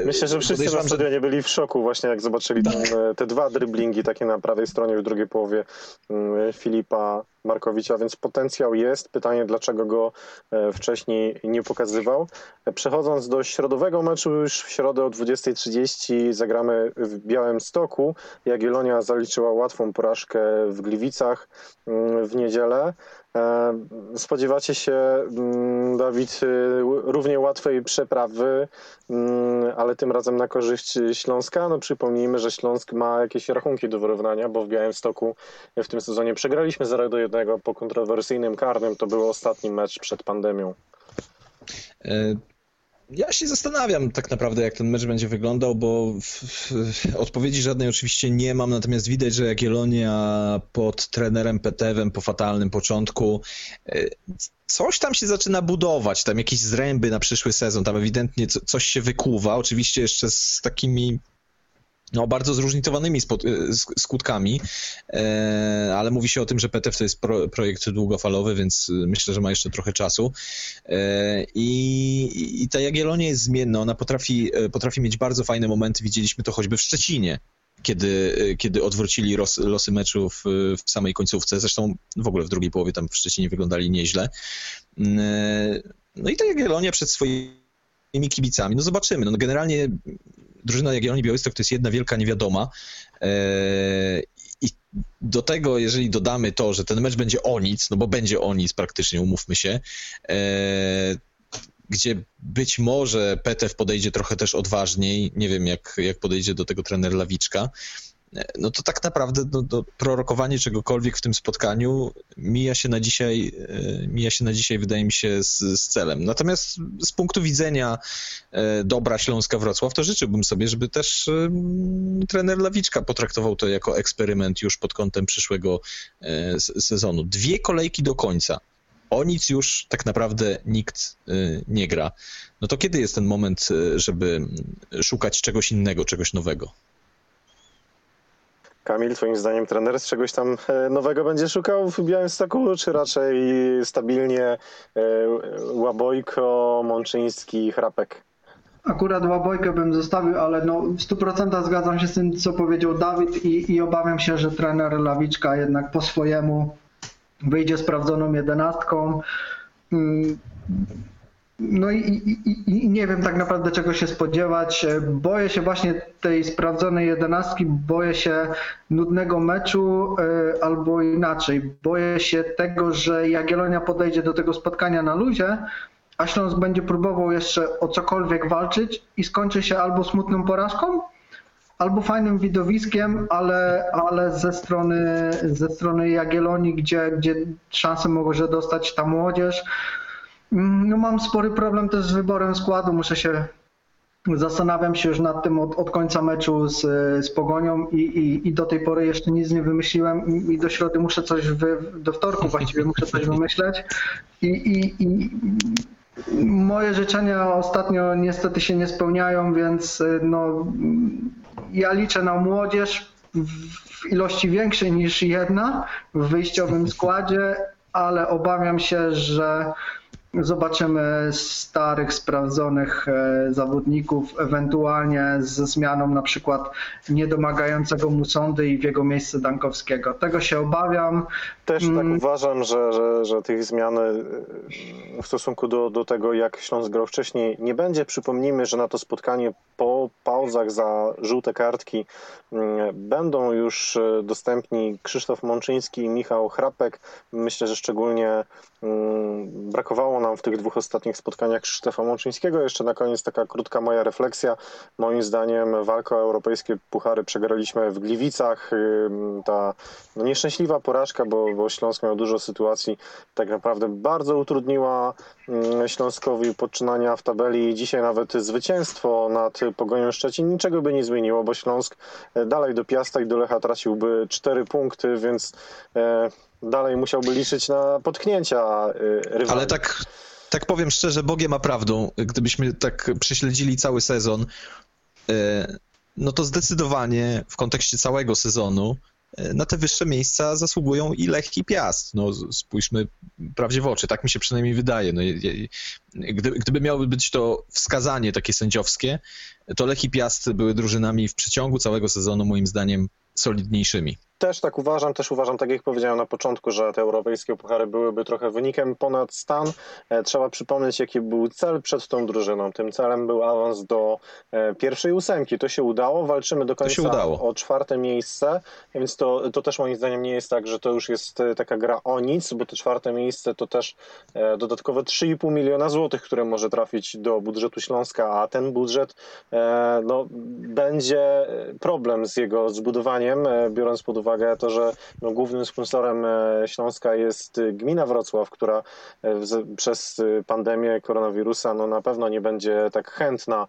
Myślę, że wszyscy na stadionie byli w szoku właśnie jak zobaczyli tam e, te dwa driblingi takie na prawej stronie w drugiej połowie mm, Filipa Markowicza, więc potencjał jest. Pytanie, dlaczego go e, wcześniej nie pokazywał. Przechodząc do środowego meczu, już w środę o 20.30 zagramy w Białym Stoku. Jagiellonia zaliczyła łatwą porażkę w Gliwicach mm, w niedzielę. E, spodziewacie się, mm, Dawid, y, równie łatwej przeprawy, mm, ale tym razem na korzyść Śląska. No przypomnijmy, że Śląsk ma jakieś rachunki do wyrównania, bo w Białymstoku w tym sezonie przegraliśmy 0 do 1 po kontrowersyjnym karnym. To był ostatni mecz przed pandemią. Ja się zastanawiam tak naprawdę, jak ten mecz będzie wyglądał, bo w, w, odpowiedzi żadnej oczywiście nie mam, natomiast widać, że Jagiellonia pod trenerem Petewem po fatalnym początku e, coś tam się zaczyna budować, tam jakieś zręby na przyszły sezon, tam ewidentnie coś się wykuwa, oczywiście jeszcze z takimi no, bardzo zróżnicowanymi e, skutkami, e, ale mówi się o tym, że PTF to jest pro, projekt długofalowy, więc e, myślę, że ma jeszcze trochę czasu. I, i ta Jagiellonia jest zmienna, ona potrafi, potrafi mieć bardzo fajne momenty, widzieliśmy to choćby w Szczecinie, kiedy, kiedy odwrócili los, losy meczów w samej końcówce. Zresztą w ogóle w drugiej połowie tam w Szczecinie wyglądali nieźle. No i ta Jagiellonia przed swoimi kibicami. No zobaczymy. No generalnie drużyna Jagiellonii Białystok to jest jedna wielka niewiadoma. E, I do tego, jeżeli dodamy to, że ten mecz będzie o nic, no bo będzie o nic praktycznie, umówmy się, e, gdzie być może Petew podejdzie trochę też odważniej, nie wiem jak, jak podejdzie do tego trener Lawiczka, no to tak naprawdę no, no, prorokowanie czegokolwiek w tym spotkaniu mija się na dzisiaj, e, mija się na dzisiaj wydaje mi się, z, z celem. Natomiast z punktu widzenia e, dobra Śląska Wrocław, to życzyłbym sobie, żeby też e, trener Lawiczka potraktował to jako eksperyment już pod kątem przyszłego sezonu. Dwie kolejki do końca. O nic już tak naprawdę nikt nie gra. No to kiedy jest ten moment, żeby szukać czegoś innego, czegoś nowego? Kamil, twoim zdaniem trener z czegoś tam e, nowego będzie szukał w Białymstoku, czy raczej stabilnie e, Łabojko, Mączyński, Chrapek? Akurat Łabojkę bym zostawił, ale no w 100% zgadzam się z tym, co powiedział Dawid i, i obawiam się, że trener Lawiczka jednak po swojemu wyjdzie sprawdzoną jedenastką. No i, i, i, nie wiem tak naprawdę czego się spodziewać. Boję się właśnie tej sprawdzonej jedenastki, boję się nudnego meczu e, albo inaczej. Boję się tego, że Jagiellonia podejdzie do tego spotkania na luzie, a Śląsk będzie próbował jeszcze o cokolwiek walczyć i skończy się albo smutną porażką, albo fajnym widowiskiem, ale, ale ze, strony, ze strony Jagiellonii, gdzie, gdzie szansę może dostać ta młodzież. Mm, no mam spory problem też z wyborem składu. Muszę się Zastanawiam się już nad tym od, od końca meczu z, z Pogonią i, i, i, do tej pory jeszcze nic nie wymyśliłem i do środy muszę coś, wy, do wtorku właściwie muszę coś wymyśleć i, i, moje życzenia ostatnio niestety się nie spełniają, więc no, ja liczę na młodzież w ilości większej niż jedna w wyjściowym składzie, ale obawiam się, że Zobaczymy starych, sprawdzonych e, zawodników, ewentualnie ze zmianą na przykład niedomagającego mu sądy i w jego miejsce Dankowskiego. Tego się obawiam. Też tak mm. uważam, że, że, że tych zmian e, w stosunku do, do tego, jak Śląsk grał wcześniej, nie będzie. Przypomnijmy, że na to spotkanie po pauzach za żółte kartki mm, będą już e, dostępni Krzysztof Mączyński i Michał Chrapek. Myślę, że szczególnie brakowało nam w tych dwóch ostatnich spotkaniach Krzysztofa Mączyńskiego. Jeszcze na koniec taka krótka moja refleksja. Moim zdaniem walkę o europejskie puchary przegraliśmy w Gliwicach. Ta no, nieszczęśliwa porażka, bo, bo Śląsk miał dużo sytuacji, tak naprawdę bardzo utrudniła Śląskowi podczynania w tabeli. Dzisiaj nawet zwycięstwo nad Pogonią Szczecin niczego by nie zmieniło, bo Śląsk e, dalej do Piasta i do Lecha traciłby cztery punkty, więc e, dalej musiałby liczyć na potknięcia e, rywali. Ale tak, tak powiem szczerze, Bogiem ma prawdą. Gdybyśmy tak prześledzili cały sezon, no to zdecydowanie w kontekście całego sezonu na te wyższe miejsca zasługują i Lech i Piast. No spójrzmy prawdzie w oczy, tak mi się przynajmniej wydaje. No, je- je- gdy, gdyby miało być to wskazanie takie sędziowskie, to Lech i Piast były drużynami w przeciągu całego sezonu moim zdaniem solidniejszymi. Też tak uważam, też uważam, tak jak powiedziałem na początku, że te europejskie puchary byłyby trochę wynikiem ponad stan. E, Trzeba przypomnieć, jaki był cel przed tą drużyną. Tym celem był awans do e, pierwszej ósemki. To się udało, walczymy do końca się udało. o czwarte miejsce, więc to, to też moim zdaniem nie jest tak, że to już jest e, taka gra o nic, bo to czwarte miejsce to też dodatkowe 3,5 miliona złotych, które może trafić do budżetu Śląska, a ten budżet no, będzie problem z jego zbudowaniem, biorąc pod uwagę to, że no, głównym sponsorem e, Śląska jest e, gmina Wrocław, która e, przez pandemię koronawirusa no, na pewno nie będzie tak chętna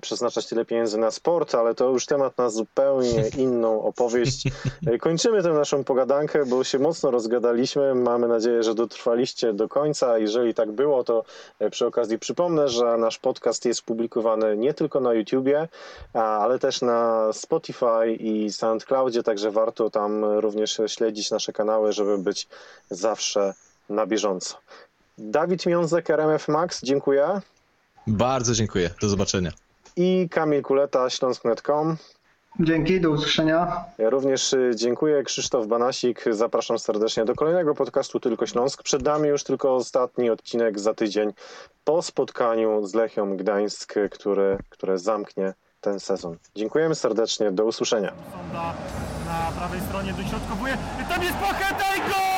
przeznaczać tyle pieniędzy na sport, ale to już temat na zupełnie inną opowieść. E, Kończymy tę naszą pogadankę, bo się mocno rozgadaliśmy. Mamy nadzieję, że dotrwaliście do końca. Jeżeli tak było, to e, przy okazji przypomnę, że nasz podcast jest publikowany nie tylko na YouTubie, ale też na Spotify i SoundCloudzie, także warto tam również śledzić nasze kanały, żeby być zawsze na bieżąco. Dawid Miązek, RMF Max, dziękuję. Bardzo dziękuję. Do zobaczenia. I Kamil Kuleta, śląsk.com. Dzięki, do usłyszenia. Ja również y, dziękuję. Krzysztof Banasik. Zapraszam serdecznie do kolejnego podcastu Tylko Śląsk. Przed nami już tylko ostatni odcinek za tydzień po spotkaniu z Lechią Gdańsk, który, które zamknie ten sezon. Dziękujemy serdecznie. Do usłyszenia. Sonda na prawej stronie dośrodkowuje. Tam jest Pachetej, gol!